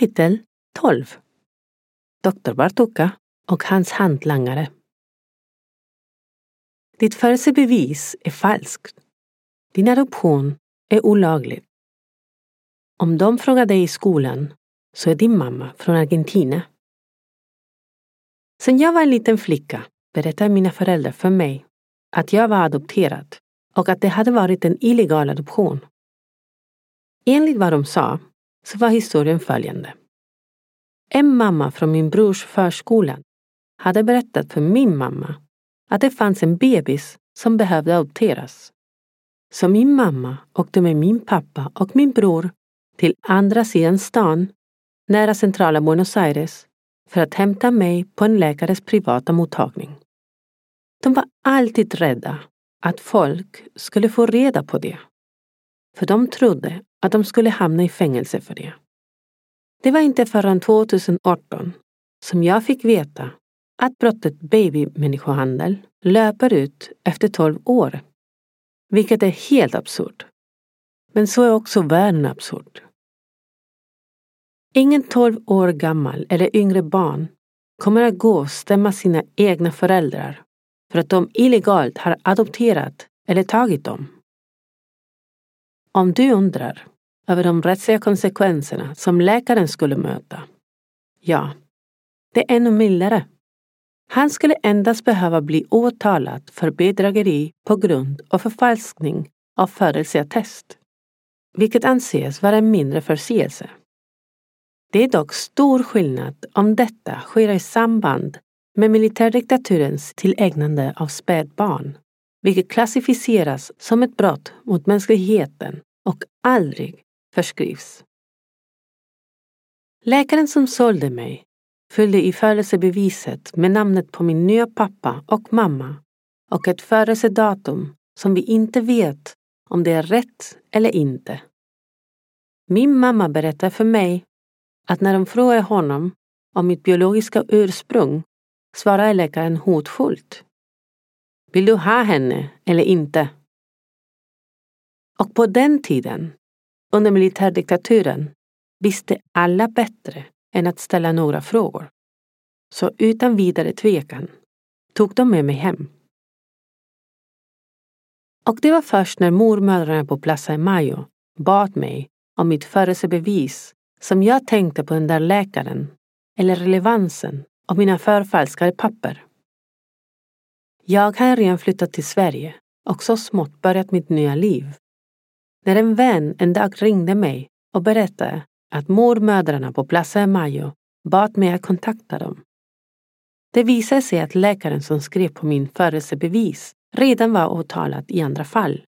Kapitel 12 Doktor Bartuka och hans hantlangare. Ditt födelsebevis är falskt. Din adoption är olaglig. Om de frågar dig i skolan så är din mamma från Argentina. Sen jag var en liten flicka berättade mina föräldrar för mig att jag var adopterad och att det hade varit en illegal adoption. Enligt vad de sa så var historien följande. En mamma från min brors förskola hade berättat för min mamma att det fanns en bebis som behövde adopteras. Så min mamma åkte med min pappa och min bror till andra sidan stan, nära centrala Buenos Aires, för att hämta mig på en läkares privata mottagning. De var alltid rädda att folk skulle få reda på det. För de trodde att de skulle hamna i fängelse för det. Det var inte förrän 2018 som jag fick veta att brottet babymänniskohandel löper ut efter 12 år. Vilket är helt absurt. Men så är också världen absurd. Ingen 12 år gammal eller yngre barn kommer att gå och stämma sina egna föräldrar för att de illegalt har adopterat eller tagit dem. Om du undrar över de rättsliga konsekvenserna som läkaren skulle möta, ja, det är ännu mildare. Han skulle endast behöva bli åtalad för bedrägeri på grund av förfalskning av födelseattest, vilket anses vara en mindre förseelse. Det är dock stor skillnad om detta sker i samband med militärdiktaturens tillägnande av spädbarn, vilket klassificeras som ett brott mot mänskligheten och aldrig förskrivs. Läkaren som sålde mig fyllde i födelsebeviset med namnet på min nya pappa och mamma och ett födelsedatum som vi inte vet om det är rätt eller inte. Min mamma berättar för mig att när de frågar honom om mitt biologiska ursprung svarar läkaren hotfullt. Vill du ha henne eller inte? Och på den tiden, under militärdiktaturen, visste alla bättre än att ställa några frågor. Så utan vidare tvekan tog de med mig hem. Och det var först när mormödrarna på Plaza Mayo bad mig om mitt födelsebevis som jag tänkte på den där läkaren eller relevansen av mina förfalskade papper. Jag har redan flyttat till Sverige och så smått börjat mitt nya liv. När en vän en dag ringde mig och berättade att mormödrarna på Plaza Mayo bad mig att kontakta dem. Det visade sig att läkaren som skrev på min födelsebevis redan var åtalad i andra fall.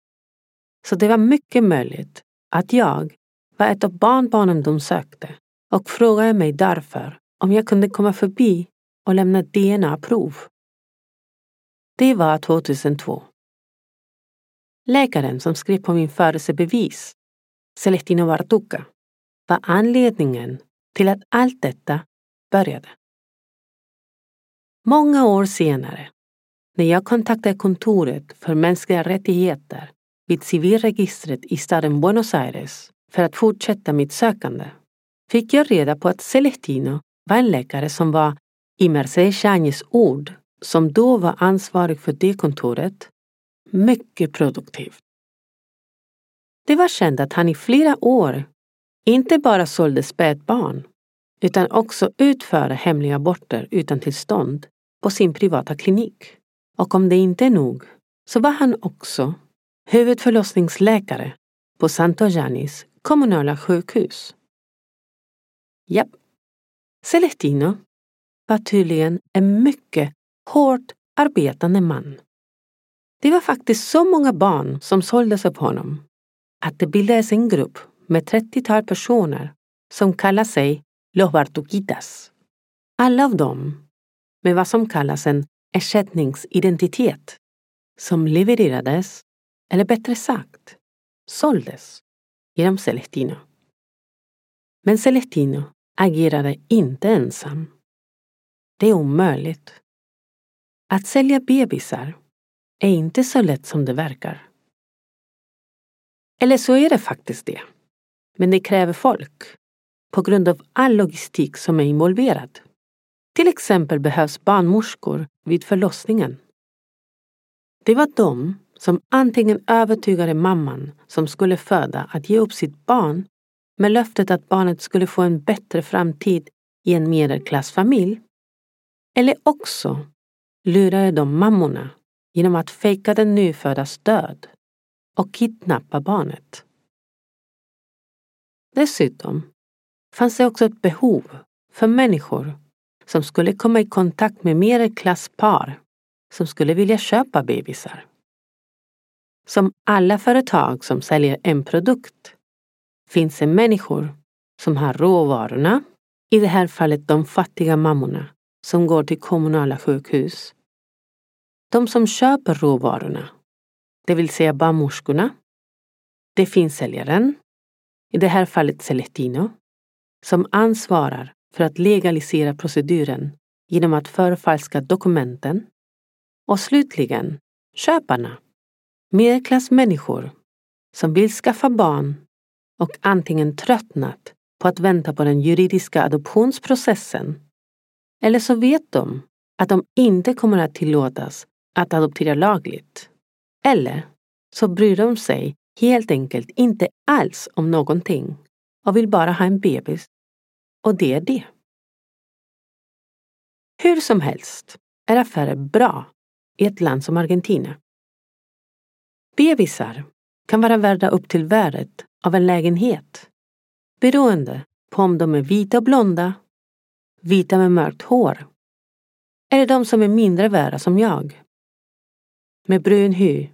Så det var mycket möjligt att jag var ett av barnbarnen de sökte och frågade mig därför om jag kunde komma förbi och lämna DNA-prov. Det var 2002. Läkaren som skrev på min födelsebevis, Celestino Bartuca, var anledningen till att allt detta började. Många år senare, när jag kontaktade kontoret för mänskliga rättigheter vid civilregistret i staden Buenos Aires för att fortsätta mitt sökande, fick jag reda på att Celestino var en läkare som var, i Mercedes Chagnes ord, som då var ansvarig för det kontoret, mycket produktiv. Det var känt att han i flera år inte bara sålde spädbarn utan också utförde hemliga aborter utan tillstånd på sin privata klinik. Och om det inte är nog så var han också huvudförlossningsläkare på Santo Janis kommunala sjukhus. Japp. Celestino var tydligen en mycket hårt arbetande man. Det var faktiskt så många barn som såldes av honom att det bildades en grupp med 30-tal personer som kallar sig Los Bartuquitas. Alla av dem med vad som kallas en ersättningsidentitet som levererades, eller bättre sagt, såldes genom Celestino. Men Celestino agerade inte ensam. Det är omöjligt. Att sälja bebisar är inte så lätt som det verkar. Eller så är det faktiskt det. Men det kräver folk på grund av all logistik som är involverad. Till exempel behövs barnmorskor vid förlossningen. Det var de som antingen övertygade mamman som skulle föda att ge upp sitt barn med löftet att barnet skulle få en bättre framtid i en medelklassfamilj. Eller också lurade de mammorna genom att fejka den nyföddas död och kidnappa barnet. Dessutom fanns det också ett behov för människor som skulle komma i kontakt med medelklasspar som skulle vilja köpa bebisar. Som alla företag som säljer en produkt finns det människor som har råvarorna, i det här fallet de fattiga mammorna som går till kommunala sjukhus. De som köper råvarorna, det vill säga barnmorskorna. Det finns säljaren, i det här fallet Celestino, som ansvarar för att legalisera proceduren genom att förfalska dokumenten. Och slutligen köparna, medelklassmänniskor som vill skaffa barn och antingen tröttnat på att vänta på den juridiska adoptionsprocessen eller så vet de att de inte kommer att tillåtas att adoptera lagligt. Eller så bryr de sig helt enkelt inte alls om någonting och vill bara ha en bebis. Och det är det. Hur som helst är affärer bra i ett land som Argentina. Bebisar kan vara värda upp till värdet av en lägenhet beroende på om de är vita och blonda, vita med mörkt hår eller de som är mindre värda som jag med brun hy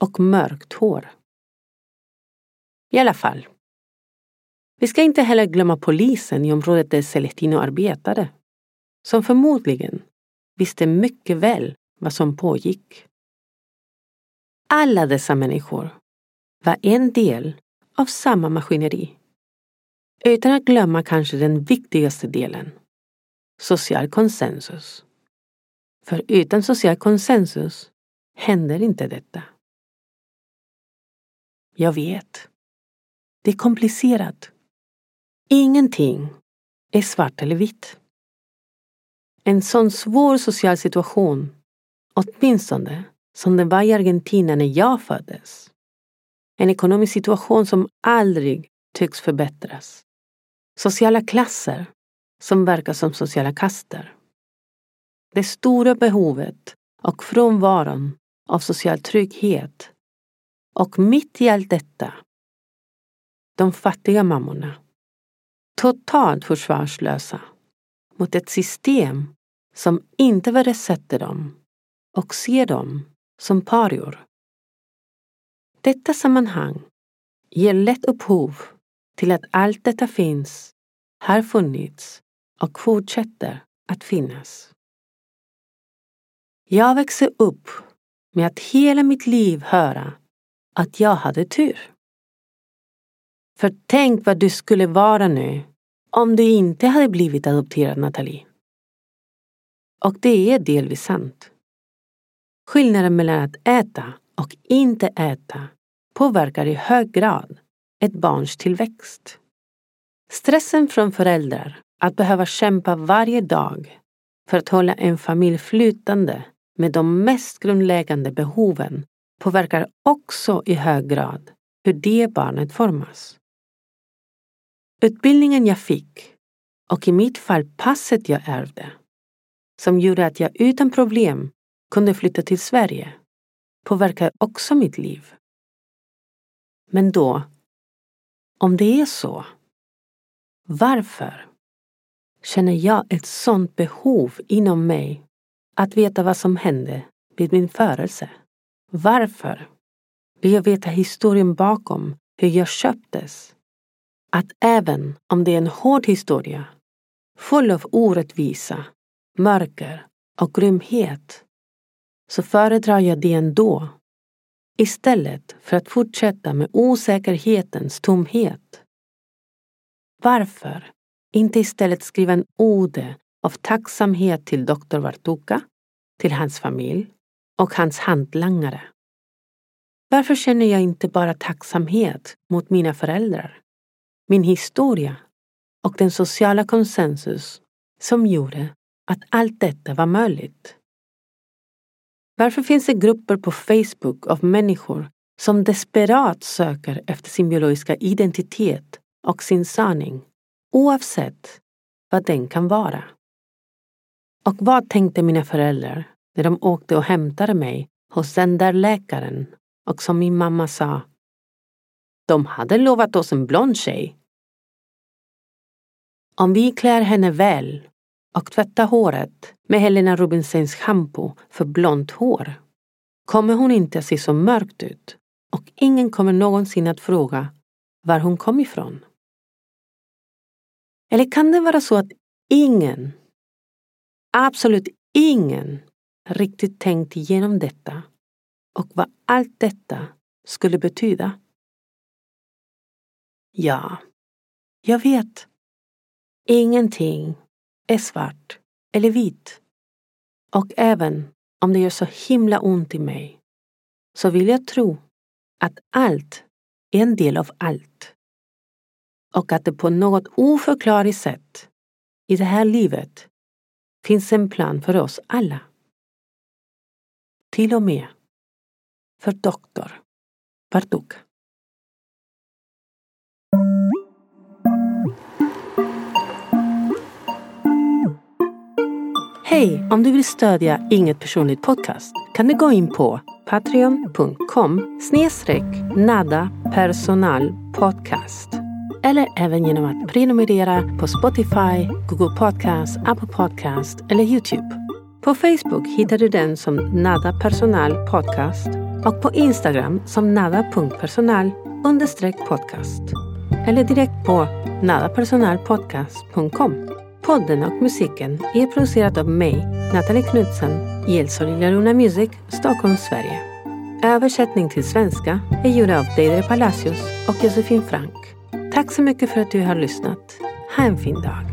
och mörkt hår. I alla fall. Vi ska inte heller glömma polisen i området där Celestino arbetade, som förmodligen visste mycket väl vad som pågick. Alla dessa människor var en del av samma maskineri. Utan att glömma kanske den viktigaste delen, social konsensus. För utan social konsensus händer inte detta. Jag vet. Det är komplicerat. Ingenting är svart eller vitt. En sån svår social situation, åtminstone som den var i Argentina när jag föddes. En ekonomisk situation som aldrig tycks förbättras. Sociala klasser som verkar som sociala kaster. Det stora behovet och frånvaron av social trygghet. Och mitt i allt detta, de fattiga mammorna. Totalt försvarslösa mot ett system som inte värdesätter dem och ser dem som parior. Detta sammanhang ger lätt upphov till att allt detta finns, har funnits och fortsätter att finnas. Jag växer upp med att hela mitt liv höra att jag hade tur. För tänk vad du skulle vara nu om du inte hade blivit adopterad, Nathalie. Och det är delvis sant. Skillnaden mellan att äta och inte äta påverkar i hög grad ett barns tillväxt. Stressen från föräldrar att behöva kämpa varje dag för att hålla en familj flytande med de mest grundläggande behoven påverkar också i hög grad hur det barnet formas. Utbildningen jag fick och i mitt fall passet jag ärvde som gjorde att jag utan problem kunde flytta till Sverige påverkar också mitt liv. Men då, om det är så, varför känner jag ett sådant behov inom mig att veta vad som hände vid min födelse? Varför vill jag veta historien bakom hur jag köptes? Att även om det är en hård historia, full av orättvisa, mörker och grymhet, så föredrar jag det ändå istället för att fortsätta med osäkerhetens tomhet. Varför inte istället skriva en ode av tacksamhet till doktor Vartuka, till hans familj och hans hantlangare? Varför känner jag inte bara tacksamhet mot mina föräldrar, min historia och den sociala konsensus som gjorde att allt detta var möjligt? Varför finns det grupper på Facebook av människor som desperat söker efter sin biologiska identitet och sin sanning, oavsett vad den kan vara? Och vad tänkte mina föräldrar när de åkte och hämtade mig hos den där läkaren och som min mamma sa, de hade lovat oss en blond tjej. Om vi klär henne väl och tvättar håret med Helena Rubinsens schampo för blont hår kommer hon inte att se så mörkt ut och ingen kommer någonsin att fråga var hon kom ifrån. Eller kan det vara så att ingen, absolut ingen, riktigt tänkt igenom detta och vad allt detta skulle betyda? Ja, jag vet. Ingenting är svart eller vit. Och även om det gör så himla ont i mig så vill jag tro att allt är en del av allt. Och att det på något oförklarligt sätt i det här livet finns en plan för oss alla. Till och med för doktor Bartuk. Hej! Om du vill stödja Inget Personligt Podcast kan du gå in på patreon.com snedstreck nada personal podcast. Eller även genom att prenumerera på Spotify, Google Podcast, Apple Podcast eller Youtube. På Facebook hittar du den som Nada Personal Podcast och på Instagram som nada.personal podcast. Eller direkt på nadapersonalpodcast.com. Podden och musiken är producerad av mig, Nathalie Knudsen, i El Luna Music, Stockholm, Sverige. Översättning till svenska är gjord av Deidre Palacios och Josefin Frank. Tack så mycket för att du har lyssnat. Ha en fin dag.